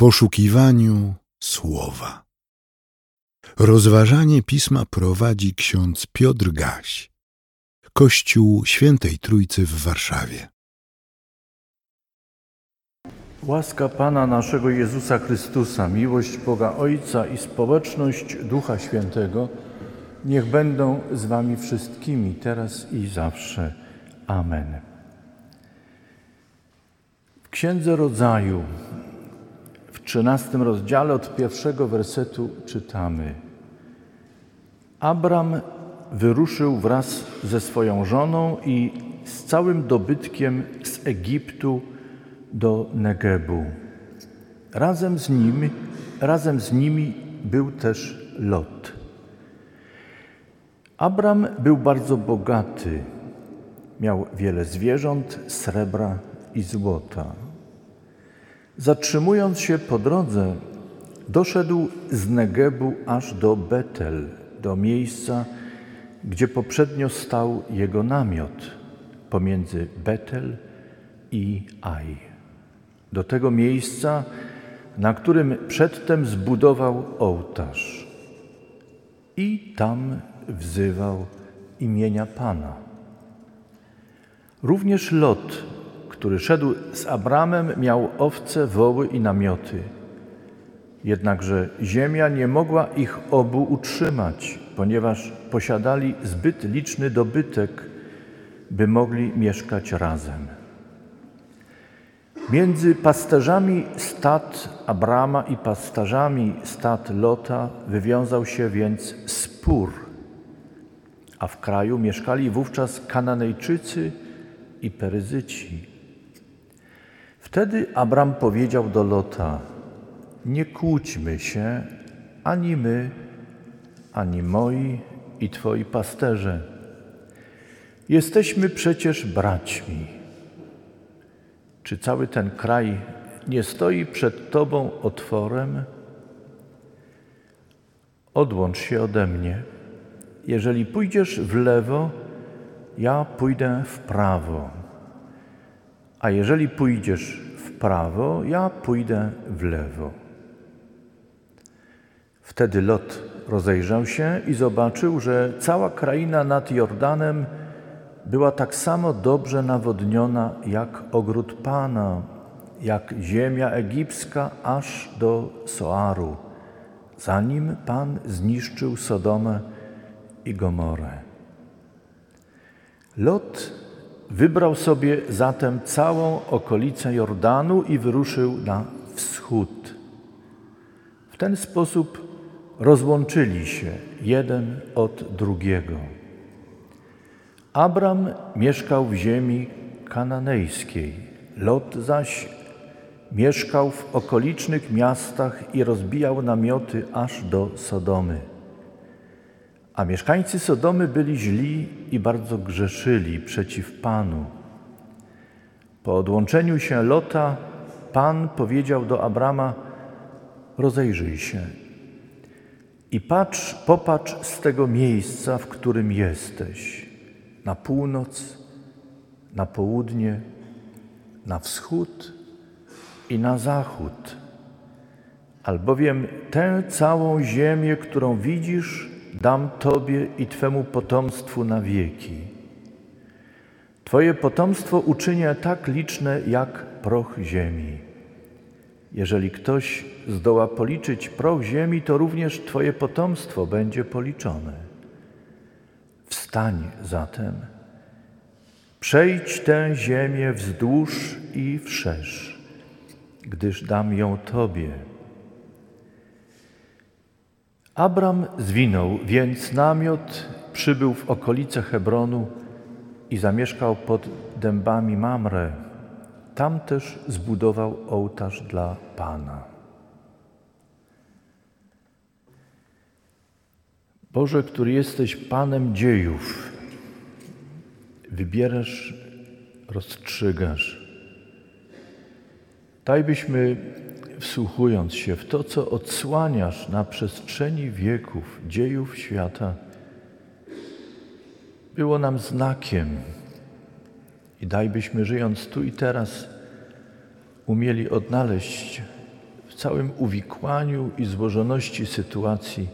poszukiwaniu słowa. Rozważanie pisma prowadzi ksiądz Piotr Gaś, Kościół Świętej Trójcy w Warszawie. Łaska Pana naszego Jezusa Chrystusa, miłość Boga Ojca i społeczność Ducha Świętego niech będą z Wami wszystkimi, teraz i zawsze. Amen. W Księdze Rodzaju, w trzynastym rozdziale od pierwszego wersetu czytamy: Abram wyruszył wraz ze swoją żoną i z całym dobytkiem z Egiptu do Negebu. Razem z nimi, razem z nimi był też Lot. Abram był bardzo bogaty. Miał wiele zwierząt, srebra i złota. Zatrzymując się po drodze, doszedł z Negebu aż do Betel, do miejsca, gdzie poprzednio stał jego namiot pomiędzy Betel i Aj. Do tego miejsca, na którym przedtem zbudował ołtarz. I tam wzywał imienia Pana. Również Lot, który szedł z Abramem, miał owce, woły i namioty. Jednakże ziemia nie mogła ich obu utrzymać, ponieważ posiadali zbyt liczny dobytek, by mogli mieszkać razem. Między pasterzami stad Abrama i pasterzami stad Lota wywiązał się więc spór, a w kraju mieszkali wówczas Kananejczycy i Peryzyci. Wtedy Abram powiedział do Lota: Nie kłóćmy się, ani my, ani moi i twoi pasterze. Jesteśmy przecież braćmi. Czy cały ten kraj nie stoi przed Tobą otworem? Odłącz się ode mnie. Jeżeli pójdziesz w lewo, ja pójdę w prawo. A jeżeli pójdziesz w prawo, ja pójdę w lewo. Wtedy Lot rozejrzał się i zobaczył, że cała kraina nad Jordanem była tak samo dobrze nawodniona jak ogród Pana, jak ziemia egipska aż do Soaru, zanim Pan zniszczył Sodomę i Gomorę. Lot wybrał sobie zatem całą okolicę Jordanu i wyruszył na wschód. W ten sposób rozłączyli się jeden od drugiego. Abram mieszkał w ziemi kananejskiej, Lot zaś mieszkał w okolicznych miastach i rozbijał namioty aż do Sodomy. A mieszkańcy Sodomy byli źli i bardzo grzeszyli przeciw Panu. Po odłączeniu się Lota, Pan powiedział do Abrama: Rozejrzyj się i patrz, popatrz z tego miejsca, w którym jesteś, na północ, na południe, na wschód i na zachód. Albowiem tę całą ziemię, którą widzisz, dam Tobie i Twemu potomstwu na wieki. Twoje potomstwo uczynię tak liczne jak proch ziemi. Jeżeli ktoś zdoła policzyć proch ziemi, to również Twoje potomstwo będzie policzone. Wstań zatem, przejdź tę ziemię wzdłuż i wszerz, gdyż dam ją Tobie. Abram zwinął więc namiot, przybył w okolice Hebronu i zamieszkał pod dębami Mamre. Tam też zbudował ołtarz dla Pana. Boże, który jesteś Panem dziejów, wybierasz, rozstrzygasz. Daj byśmy, wsłuchując się w to, co odsłaniasz na przestrzeni wieków, dziejów świata, było nam znakiem. I daj byśmy, żyjąc tu i teraz, umieli odnaleźć w całym uwikłaniu i złożoności sytuacji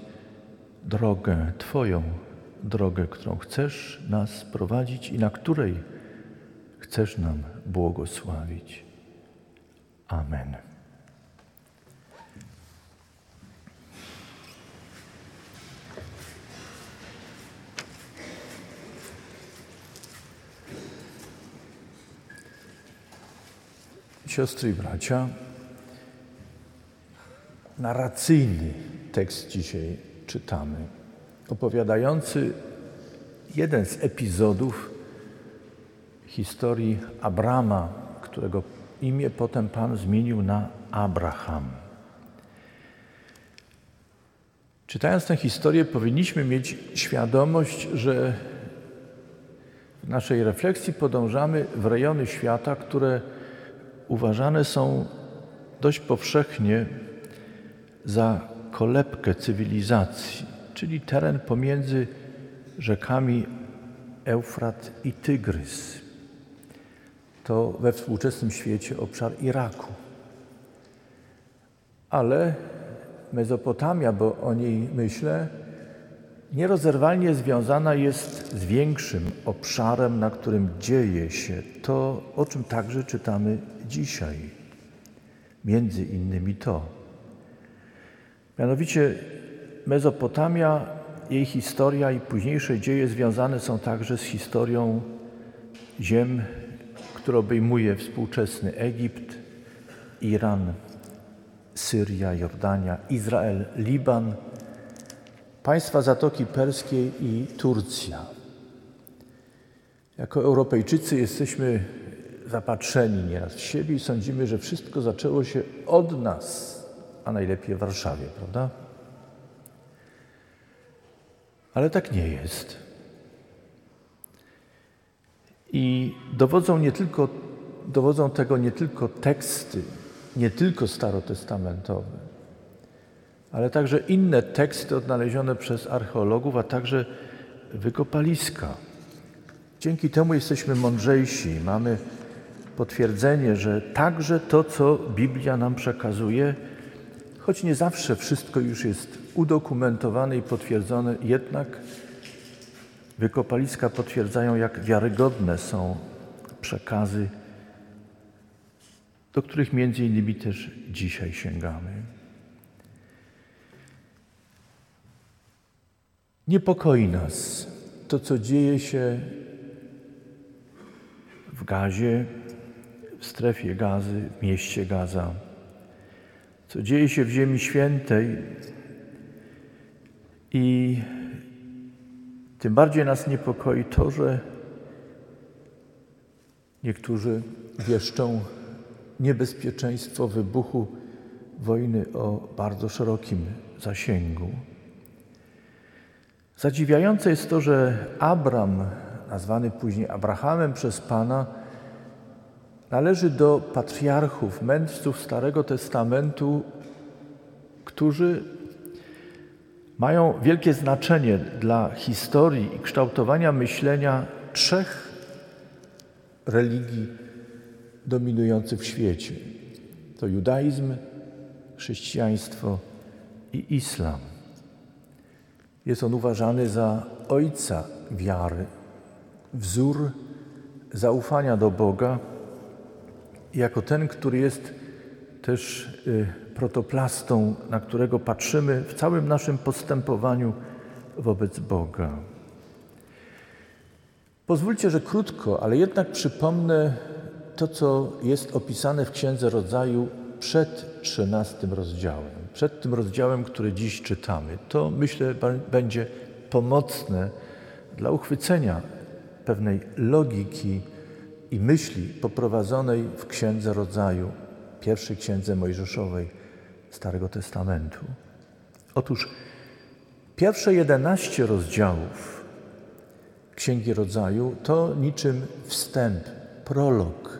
drogę, Twoją drogę, którą chcesz nas prowadzić i na której chcesz nam błogosławić. Amen. Siostry i bracia, narracyjny tekst dzisiaj czytamy, opowiadający jeden z epizodów historii Abrama, którego imię potem Pan zmienił na Abraham. Czytając tę historię, powinniśmy mieć świadomość, że w naszej refleksji podążamy w rejony świata, które uważane są dość powszechnie za kolebkę cywilizacji, czyli teren pomiędzy rzekami Eufrat i Tygrys. To we współczesnym świecie obszar Iraku. Ale Mezopotamia, bo o niej myślę, nierozerwalnie związana jest z większym obszarem, na którym dzieje się to, o czym także czytamy dzisiaj. Między innymi to. Mianowicie Mezopotamia, jej historia i późniejsze dzieje związane są także z historią ziem, które obejmuje współczesny Egipt, Iran, Syria, Jordania, Izrael, Liban, państwa Zatoki Perskiej i Turcja. Jako Europejczycy jesteśmy zapatrzeni nieraz w siebie i sądzimy, że wszystko zaczęło się od nas, a najlepiej w Warszawie, prawda? Ale tak nie jest. I dowodzą, nie tylko, dowodzą tego nie tylko teksty, nie tylko starotestamentowe, ale także inne teksty odnalezione przez archeologów, a także wykopaliska. Dzięki temu jesteśmy mądrzejsi, mamy potwierdzenie, że także to, co Biblia nam przekazuje, choć nie zawsze wszystko już jest udokumentowane i potwierdzone, jednak wykopaliska potwierdzają, jak wiarygodne są przekazy, do których między innymi też dzisiaj sięgamy. Niepokoi nas to, co dzieje się w Gazie, w strefie Gazy, w mieście Gaza, co dzieje się w Ziemi Świętej i tym bardziej nas niepokoi to, że niektórzy wieszczą niebezpieczeństwo wybuchu wojny o bardzo szerokim zasięgu. Zadziwiające jest to, że Abram, nazwany później Abrahamem przez Pana, należy do patriarchów, mędrców Starego Testamentu, którzy mają wielkie znaczenie dla historii i kształtowania myślenia trzech religii dominujących w świecie. To judaizm, chrześcijaństwo i islam. Jest on uważany za ojca wiary, wzór zaufania do Boga, jako ten, który jest też y, protoplastą, na którego patrzymy w całym naszym postępowaniu wobec Boga. Pozwólcie, że krótko, ale jednak przypomnę to, co jest opisane w Księdze Rodzaju przed trzynastym rozdziałem, przed tym rozdziałem, który dziś czytamy. To myślę będzie pomocne dla uchwycenia pewnej logiki i myśli poprowadzonej w Księdze Rodzaju, pierwszej Księdze Mojżeszowej Starego Testamentu. Otóż pierwsze jedenaście rozdziałów Księgi Rodzaju to niczym wstęp, prolog.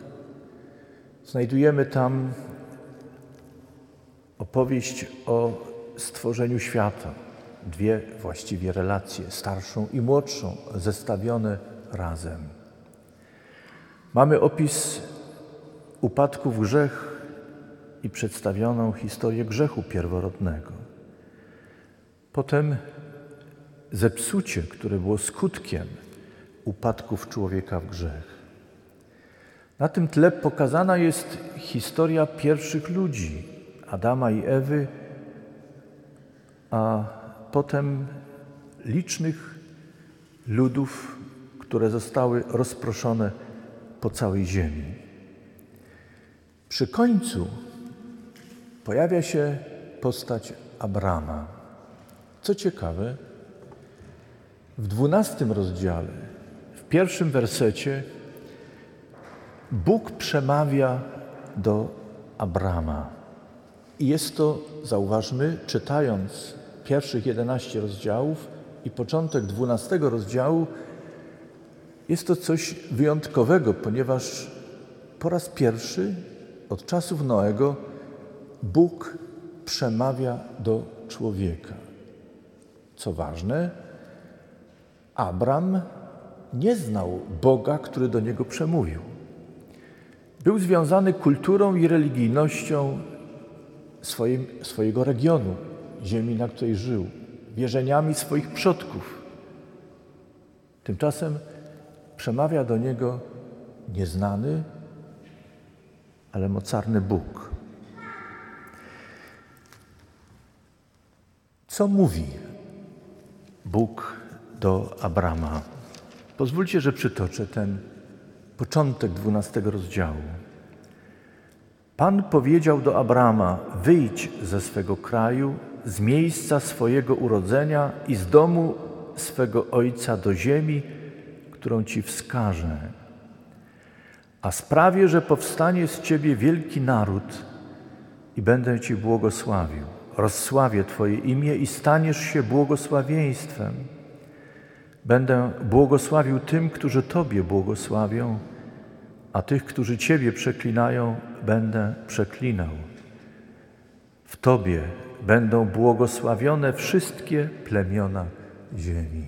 Znajdujemy tam opowieść o stworzeniu świata, dwie właściwie relacje, starszą i młodszą, zestawione razem. Mamy opis upadku w grzech i przedstawioną historię grzechu pierworodnego. Potem zepsucie, które było skutkiem upadków człowieka w grzech. Na tym tle pokazana jest historia pierwszych ludzi, Adama i Ewy, a potem licznych ludów, które zostały rozproszone po całej ziemi. Przy końcu pojawia się postać Abrama. Co ciekawe, w dwunastym rozdziale, w pierwszym wersecie, Bóg przemawia do Abrama. I jest to, zauważmy, czytając pierwszych 11 rozdziałów i początek 12 rozdziału, jest to coś wyjątkowego, ponieważ po raz pierwszy od czasów Noego Bóg przemawia do człowieka. Co ważne, Abram nie znał Boga, który do niego przemówił. Był związany kulturą i religijnością swoim, swojego regionu, ziemi, na której żył, wierzeniami swoich przodków. Tymczasem przemawia do niego nieznany, ale mocarny Bóg. Co mówi Bóg do Abrama? Pozwólcie, że przytoczę ten początek dwunastego rozdziału. Pan powiedział do Abrama: Wyjdź ze swego kraju, z miejsca swojego urodzenia i z domu swego ojca do ziemi, którą ci wskażę. A sprawię, że powstanie z ciebie wielki naród i będę ci błogosławił. Rozsławię Twoje imię i staniesz się błogosławieństwem. Będę błogosławił tym, którzy Tobie błogosławią a tych, którzy Ciebie przeklinają, będę przeklinał. W Tobie będą błogosławione wszystkie plemiona ziemi.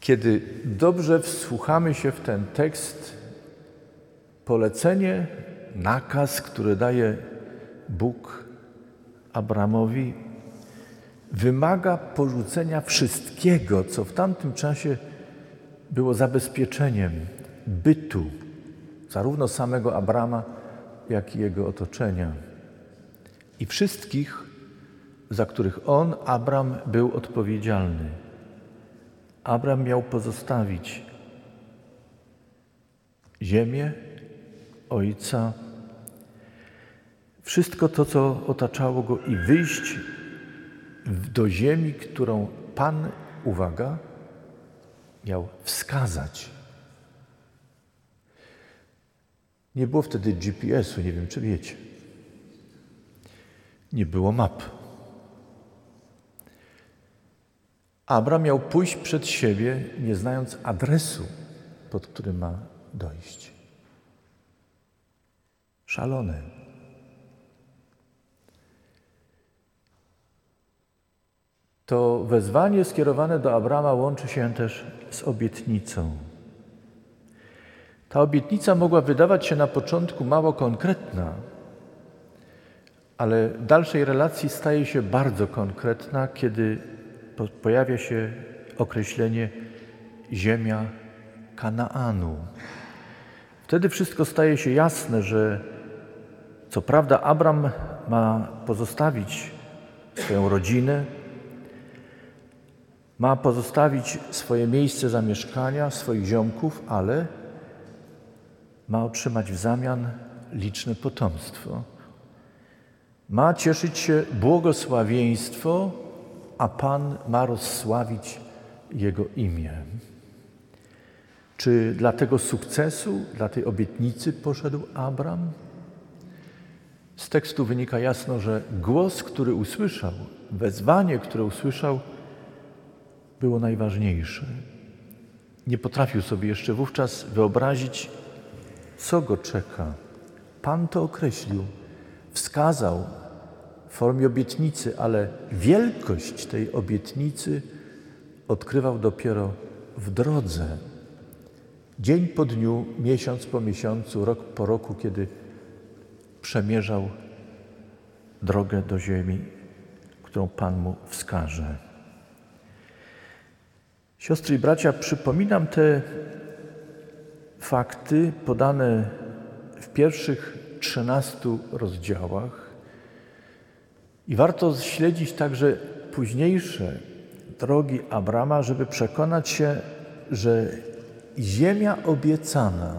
Kiedy dobrze wsłuchamy się w ten tekst, polecenie, nakaz, który daje Bóg Abramowi, wymaga porzucenia wszystkiego, co w tamtym czasie było zabezpieczeniem bytu zarówno samego Abrama, jak i jego otoczenia. I wszystkich, za których on, Abram, był odpowiedzialny. Abram miał pozostawić ziemię, ojca, wszystko to, co otaczało go, i wyjść do ziemi, którą Pan, uwaga, miał wskazać. Nie było wtedy GPS-u, nie wiem czy wiecie. Nie było map. Abram miał pójść przed siebie, nie znając adresu, pod którym ma dojść. Szalone. To wezwanie skierowane do Abrama łączy się też z obietnicą. Ta obietnica mogła wydawać się na początku mało konkretna, ale w dalszej relacji staje się bardzo konkretna, kiedy pojawia się określenie ziemia Kanaanu. Wtedy wszystko staje się jasne, że co prawda Abram ma pozostawić swoją rodzinę, ma pozostawić swoje miejsce zamieszkania, swoich ziomków, ale ma otrzymać w zamian liczne potomstwo. Ma cieszyć się błogosławieństwo, a Pan ma rozsławić Jego imię. Czy dla tego sukcesu, dla tej obietnicy poszedł Abram? Z tekstu wynika jasno, że głos, który usłyszał, wezwanie, które usłyszał, było najważniejsze. Nie potrafił sobie jeszcze wówczas wyobrazić, co go czeka. Pan to określił, wskazał w formie obietnicy, ale wielkość tej obietnicy odkrywał dopiero w drodze. Dzień po dniu, miesiąc po miesiącu, rok po roku, kiedy przemierzał drogę do ziemi, którą Pan mu wskaże. Siostry i bracia, przypominam te fakty podane w pierwszych trzynastu rozdziałach i warto śledzić także późniejsze drogi Abrama, żeby przekonać się, że ziemia obiecana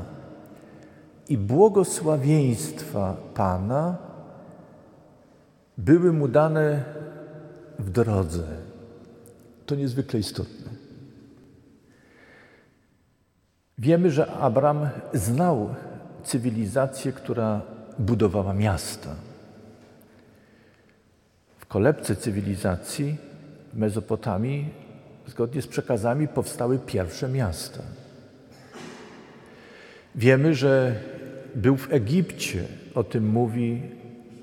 i błogosławieństwa Pana były mu dane w drodze. To niezwykle istotne. Wiemy, że Abram znał cywilizację, która budowała miasta. W kolebce cywilizacji w Mezopotamii, zgodnie z przekazami, powstały pierwsze miasta. Wiemy, że był w Egipcie, o tym mówi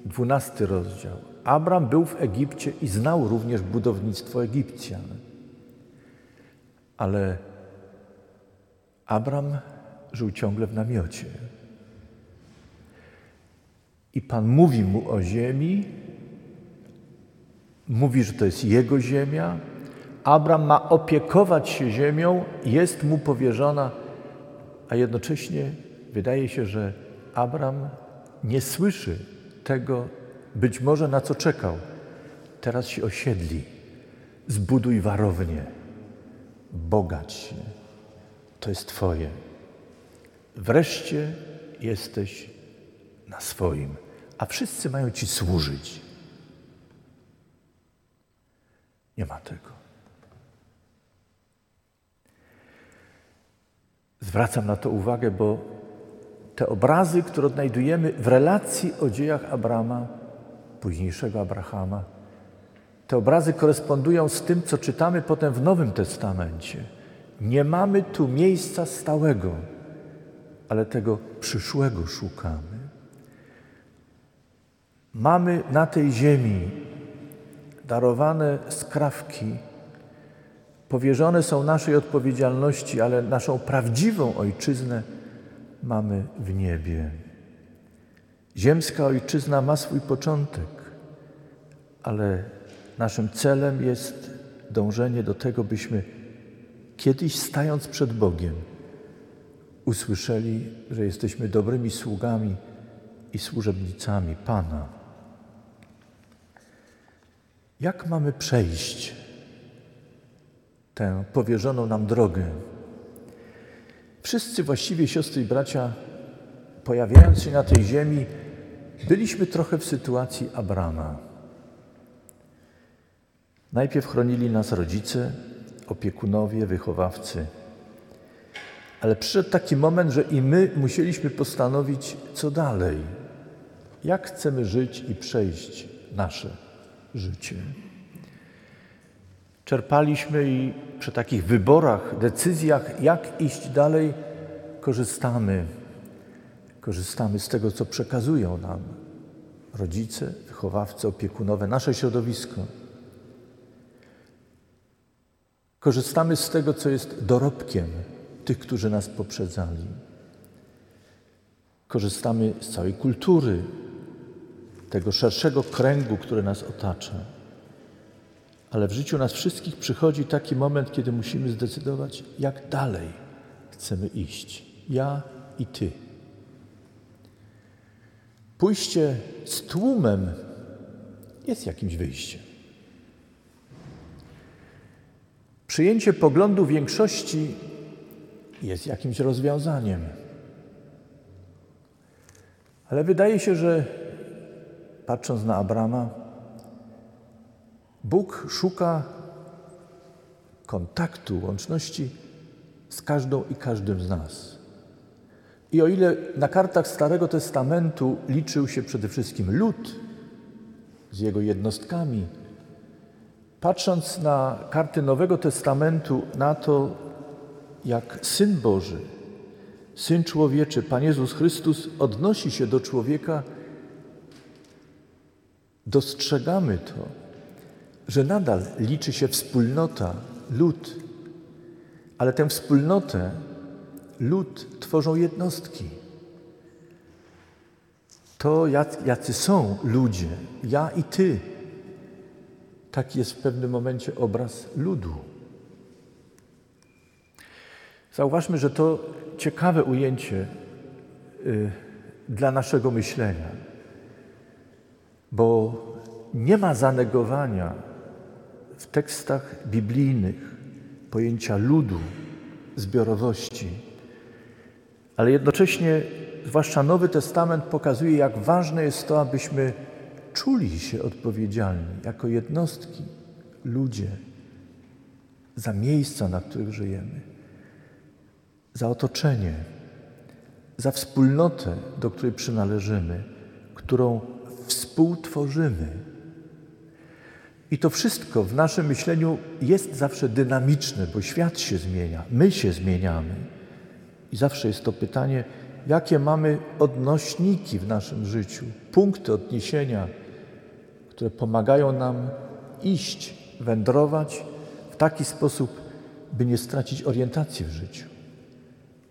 dwunasty rozdział. Abram był w Egipcie i znał również budownictwo Egipcjan. Ale Abram żył ciągle w namiocie. I Pan mówi mu o ziemi, mówi, że to jest jego ziemia. Abram ma opiekować się ziemią, jest mu powierzona, a jednocześnie wydaje się, że Abram nie słyszy tego, być może na co czekał. Teraz się osiedli, zbuduj warownię, bogać się. To jest Twoje. Wreszcie jesteś na swoim, a wszyscy mają Ci służyć. Nie ma tego. Zwracam na to uwagę, bo te obrazy, które odnajdujemy w relacji o dziejach Abrama, późniejszego Abrahama, te obrazy korespondują z tym, co czytamy potem w Nowym Testamencie. Nie mamy tu miejsca stałego, ale tego przyszłego szukamy. Mamy na tej ziemi darowane skrawki, powierzone są naszej odpowiedzialności, ale naszą prawdziwą ojczyznę mamy w niebie. Ziemska ojczyzna ma swój początek, ale naszym celem jest dążenie do tego, byśmy kiedyś stając przed Bogiem usłyszeli, że jesteśmy dobrymi sługami i służebnicami Pana. Jak mamy przejść tę powierzoną nam drogę? Wszyscy właściwie siostry i bracia, pojawiając się na tej ziemi, byliśmy trochę w sytuacji Abrama. Najpierw chronili nas rodzice, opiekunowie, wychowawcy. Ale przyszedł taki moment, że i my musieliśmy postanowić, co dalej. Jak chcemy żyć i przejść nasze życie. Czerpaliśmy i przy takich wyborach, decyzjach, jak iść dalej, korzystamy. Korzystamy z tego, co przekazują nam rodzice, wychowawcy, opiekunowe, nasze środowisko. Korzystamy z tego, co jest dorobkiem tych, którzy nas poprzedzali. Korzystamy z całej kultury, tego szerszego kręgu, który nas otacza. Ale w życiu nas wszystkich przychodzi taki moment, kiedy musimy zdecydować, jak dalej chcemy iść. Ja i Ty. Pójście z tłumem jest jakimś wyjściem. Przyjęcie poglądu większości jest jakimś rozwiązaniem. Ale wydaje się, że patrząc na Abrama, Bóg szuka kontaktu, łączności z każdą i każdym z nas. I o ile na kartach Starego Testamentu liczył się przede wszystkim lud z jego jednostkami, patrząc na karty Nowego Testamentu, na to, jak Syn Boży, Syn Człowieczy, Pan Jezus Chrystus odnosi się do człowieka, dostrzegamy to, że nadal liczy się wspólnota, lud, ale tę wspólnotę lud tworzą jednostki. To, jacy są ludzie, ja i ty. Taki jest w pewnym momencie obraz ludu. Zauważmy, że to ciekawe ujęcie y, dla naszego myślenia, bo nie ma zanegowania w tekstach biblijnych pojęcia ludu, zbiorowości, ale jednocześnie, zwłaszcza Nowy Testament pokazuje, jak ważne jest to, abyśmy czuli się odpowiedzialni jako jednostki, ludzie, za miejsca, na których żyjemy, za otoczenie, za wspólnotę, do której przynależymy, którą współtworzymy. I to wszystko w naszym myśleniu jest zawsze dynamiczne, bo świat się zmienia, my się zmieniamy. I zawsze jest to pytanie, jakie mamy odnośniki w naszym życiu, punkty odniesienia, które pomagają nam iść, wędrować w taki sposób, by nie stracić orientacji w życiu,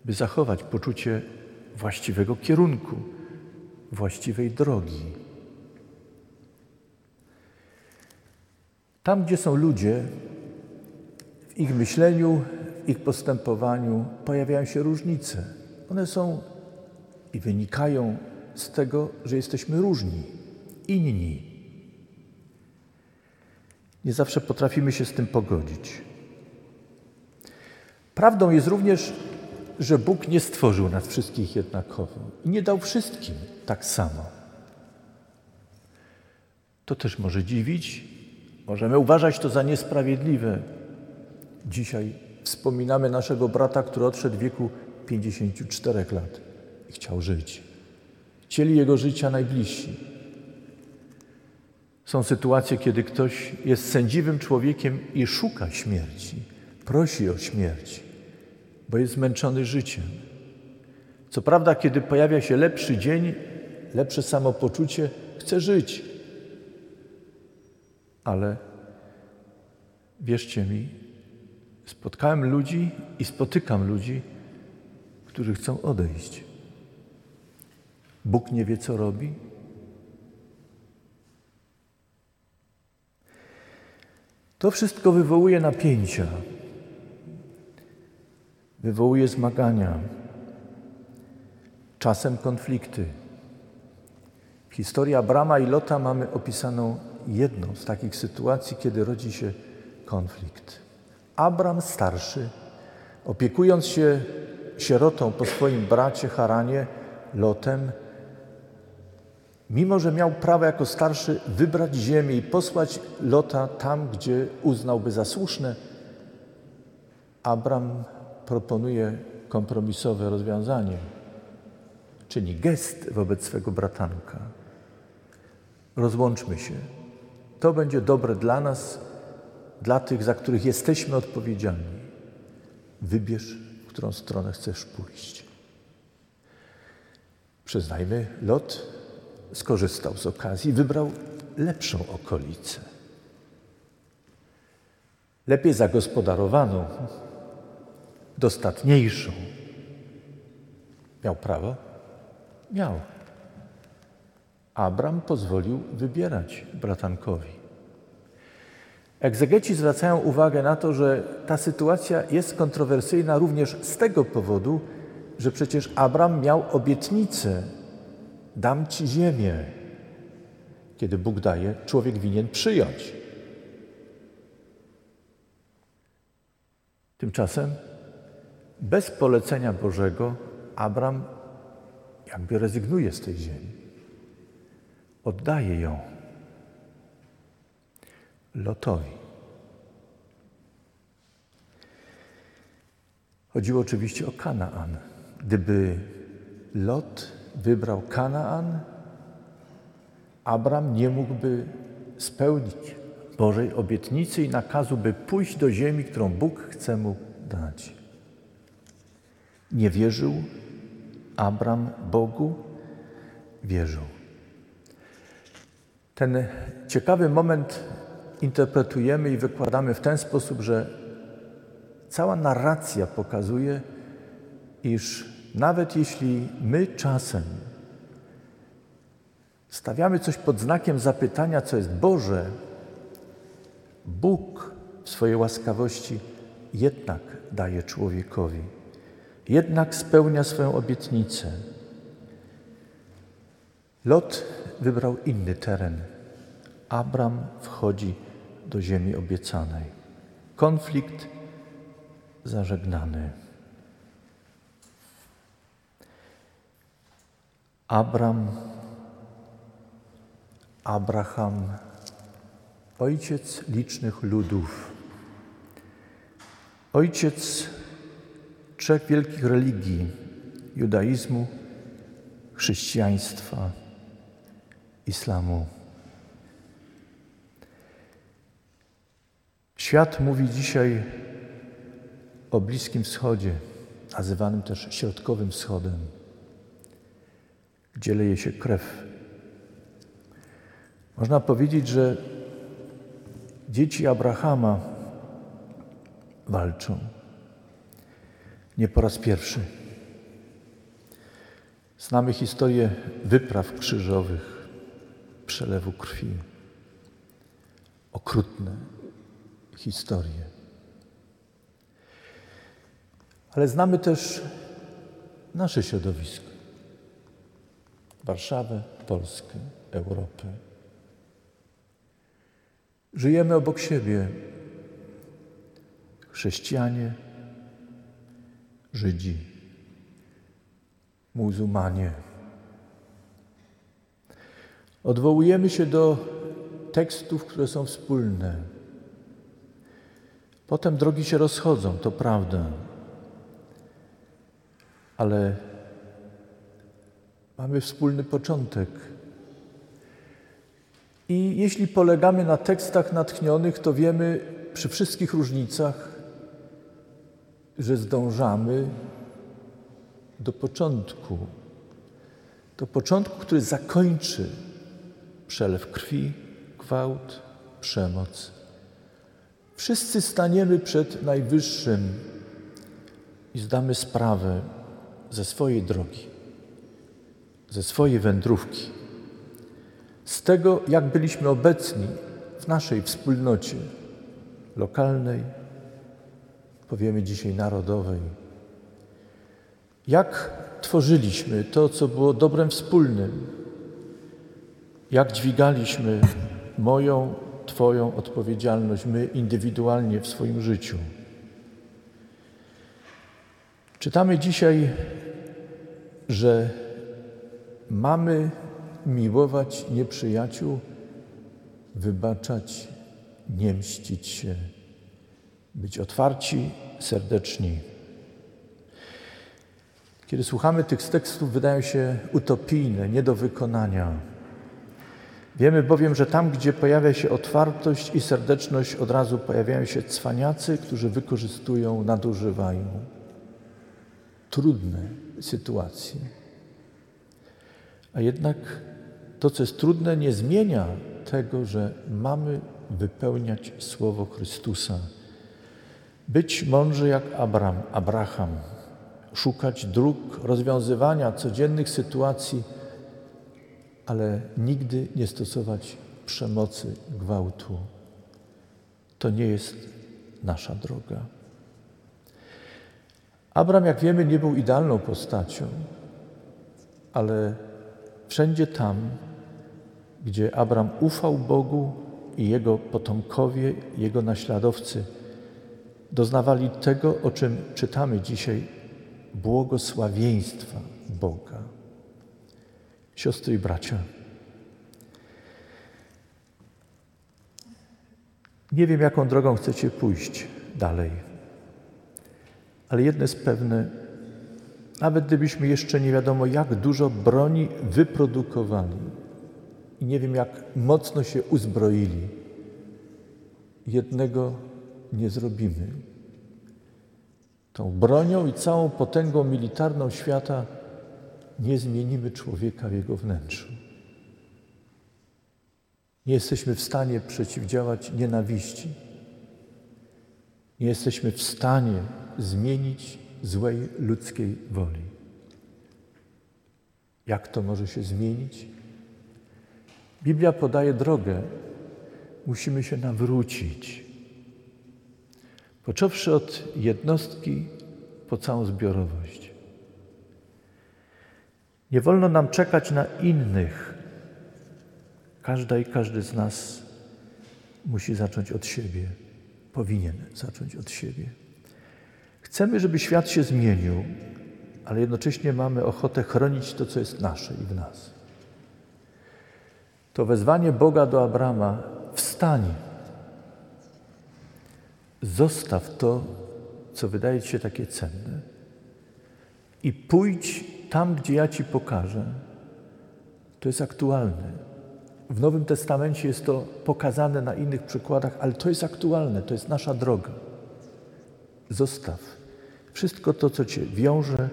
by zachować poczucie właściwego kierunku, właściwej drogi. Tam, gdzie są ludzie, w ich myśleniu, w ich postępowaniu pojawiają się różnice. One są i wynikają z tego, że jesteśmy różni, inni. Nie zawsze potrafimy się z tym pogodzić. Prawdą jest również, że Bóg nie stworzył nas wszystkich jednakowo i nie dał wszystkim tak samo. To też może dziwić, możemy uważać to za niesprawiedliwe. Dzisiaj wspominamy naszego brata, który odszedł w wieku 54 lat i chciał żyć. Chcieli jego życia najbliżsi. Są sytuacje, kiedy ktoś jest sędziwym człowiekiem i szuka śmierci, prosi o śmierć, bo jest zmęczony życiem. Co prawda, kiedy pojawia się lepszy dzień, lepsze samopoczucie, chce żyć. Ale wierzcie mi, spotkałem ludzi i spotykam ludzi, którzy chcą odejść. Bóg nie wie, co robi, To wszystko wywołuje napięcia, wywołuje zmagania, czasem konflikty. W historii Abrama i Lota mamy opisaną jedną z takich sytuacji, kiedy rodzi się konflikt. Abram starszy, opiekując się sierotą po swoim bracie Haranie, Lotem, Mimo, że miał prawo jako starszy wybrać ziemię i posłać Lota tam, gdzie uznałby za słuszne, Abram proponuje kompromisowe rozwiązanie, czyni gest wobec swego bratanka. Rozłączmy się. To będzie dobre dla nas, dla tych, za których jesteśmy odpowiedzialni. Wybierz, w którą stronę chcesz pójść. Przyznajmy, Lot skorzystał z okazji, wybrał lepszą okolicę. Lepiej zagospodarowaną, dostatniejszą. Miał prawo? Miał. Abram pozwolił wybierać bratankowi. Egzegeci zwracają uwagę na to, że ta sytuacja jest kontrowersyjna również z tego powodu, że przecież Abram miał obietnicę dam ci ziemię. Kiedy Bóg daje, człowiek winien przyjąć. Tymczasem bez polecenia Bożego Abram jakby rezygnuje z tej ziemi. Oddaje ją Lotowi. Chodziło oczywiście o Kanaan. Gdyby Lot wybrał Kanaan, Abram nie mógłby spełnić Bożej obietnicy i nakazu, by pójść do ziemi, którą Bóg chce mu dać. Nie wierzył Abram Bogu, wierzył. Ten ciekawy moment interpretujemy i wykładamy w ten sposób, że cała narracja pokazuje, iż nawet jeśli my czasem stawiamy coś pod znakiem zapytania, co jest Boże, Bóg w swojej łaskawości jednak daje człowiekowi, jednak spełnia swoją obietnicę. Lot wybrał inny teren. Abram wchodzi do ziemi obiecanej. Konflikt zażegnany. Abram, Abraham, ojciec licznych ludów, ojciec trzech wielkich religii judaizmu, chrześcijaństwa, islamu. Świat mówi dzisiaj o Bliskim Wschodzie, nazywanym też Środkowym Wschodem, gdzie leje się krew. Można powiedzieć, że dzieci Abrahama walczą. Nie po raz pierwszy. Znamy historię wypraw krzyżowych, przelewu krwi. Okrutne historie. Ale znamy też nasze środowisko. Warszawę, Polskę, Europę. Żyjemy obok siebie. Chrześcijanie, Żydzi, muzułmanie. Odwołujemy się do tekstów, które są wspólne. Potem drogi się rozchodzą, to prawda. Ale mamy wspólny początek. I jeśli polegamy na tekstach natchnionych, to wiemy przy wszystkich różnicach, że zdążamy do początku. Do początku, który zakończy przelew krwi, gwałt, przemoc. Wszyscy staniemy przed Najwyższym i zdamy sprawę ze swojej drogi, ze swojej wędrówki, z tego, jak byliśmy obecni w naszej wspólnocie lokalnej, powiemy dzisiaj narodowej. Jak tworzyliśmy to, co było dobrem wspólnym, jak dźwigaliśmy moją, Twoją odpowiedzialność, my indywidualnie w swoim życiu. Czytamy dzisiaj, że mamy miłować nieprzyjaciół, wybaczać, nie mścić się, być otwarci, serdeczni. Kiedy słuchamy tych tekstów, wydają się utopijne, nie do wykonania. Wiemy bowiem, że tam, gdzie pojawia się otwartość i serdeczność, od razu pojawiają się cwaniacy, którzy wykorzystują, nadużywają. Trudne sytuacje. A jednak to, co jest trudne, nie zmienia tego, że mamy wypełniać słowo Chrystusa. Być mądrzy jak Abraham, szukać dróg rozwiązywania codziennych sytuacji, ale nigdy nie stosować przemocy, gwałtu. To nie jest nasza droga. Abram, jak wiemy, nie był idealną postacią, ale wszędzie tam, gdzie Abram ufał Bogu i jego potomkowie, jego naśladowcy, doznawali tego, o czym czytamy dzisiaj, błogosławieństwa Boga. Siostry i bracia, nie wiem, jaką drogą chcecie pójść dalej, ale jedno jest pewne, nawet gdybyśmy jeszcze nie wiadomo jak dużo broni wyprodukowali i nie wiem jak mocno się uzbroili, jednego nie zrobimy. Tą bronią i całą potęgą militarną świata nie zmienimy człowieka w jego wnętrzu. Nie jesteśmy w stanie przeciwdziałać nienawiści. Nie jesteśmy w stanie zmienić złej ludzkiej woli. Jak to może się zmienić? Biblia podaje drogę. Musimy się nawrócić. Począwszy od jednostki po całą zbiorowość. Nie wolno nam czekać na innych. Każda i każdy z nas musi zacząć od siebie. Powinien zacząć od siebie. Chcemy, żeby świat się zmienił, ale jednocześnie mamy ochotę chronić to, co jest nasze i w nas. To wezwanie Boga do Abrama: wstań, zostaw to, co wydaje ci się takie cenne, i pójdź tam, gdzie ja ci pokażę. To jest aktualne. W Nowym Testamencie jest to pokazane na innych przykładach, ale to jest aktualne, to jest nasza droga. Zostaw wszystko to, co cię wiąże,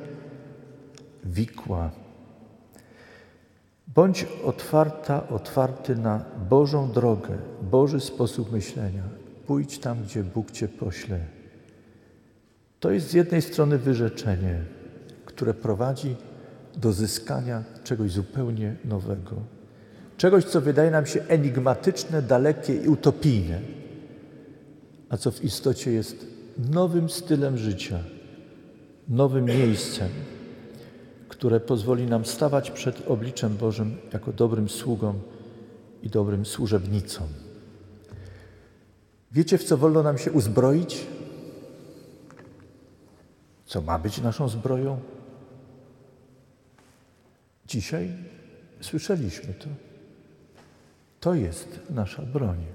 wikła. Bądź otwarta, otwarty na Bożą drogę, Boży sposób myślenia. Pójdź tam, gdzie Bóg cię pośle. To jest z jednej strony wyrzeczenie, które prowadzi do zyskania czegoś zupełnie nowego. Czegoś, co wydaje nam się enigmatyczne, dalekie i utopijne, a co w istocie jest nowym stylem życia, nowym miejscem, które pozwoli nam stawać przed obliczem Bożym jako dobrym sługą i dobrym służebnicą. Wiecie, w co wolno nam się uzbroić? Co ma być naszą zbroją? Dzisiaj słyszeliśmy to. To jest nasza broń.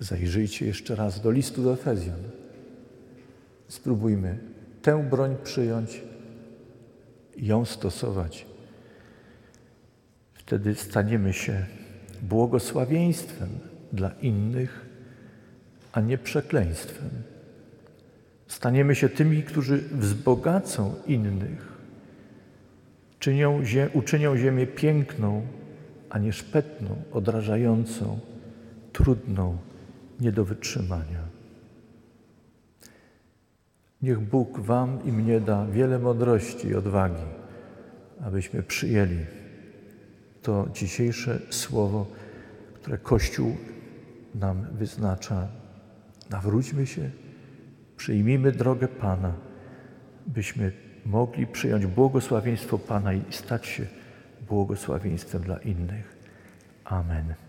Zajrzyjcie jeszcze raz do listu do Efezjan. Spróbujmy tę broń przyjąć ją stosować. Wtedy staniemy się błogosławieństwem dla innych, a nie przekleństwem. Staniemy się tymi, którzy wzbogacą innych, czynią, uczynią ziemię piękną, a nie szpetną, odrażającą, trudną, nie do wytrzymania. Niech Bóg Wam i mnie da wiele mądrości i odwagi, abyśmy przyjęli to dzisiejsze słowo, które Kościół nam wyznacza. Nawróćmy się, przyjmijmy drogę Pana, byśmy mogli przyjąć błogosławieństwo Pana i stać się błogosławieństwem dla innych. Amen.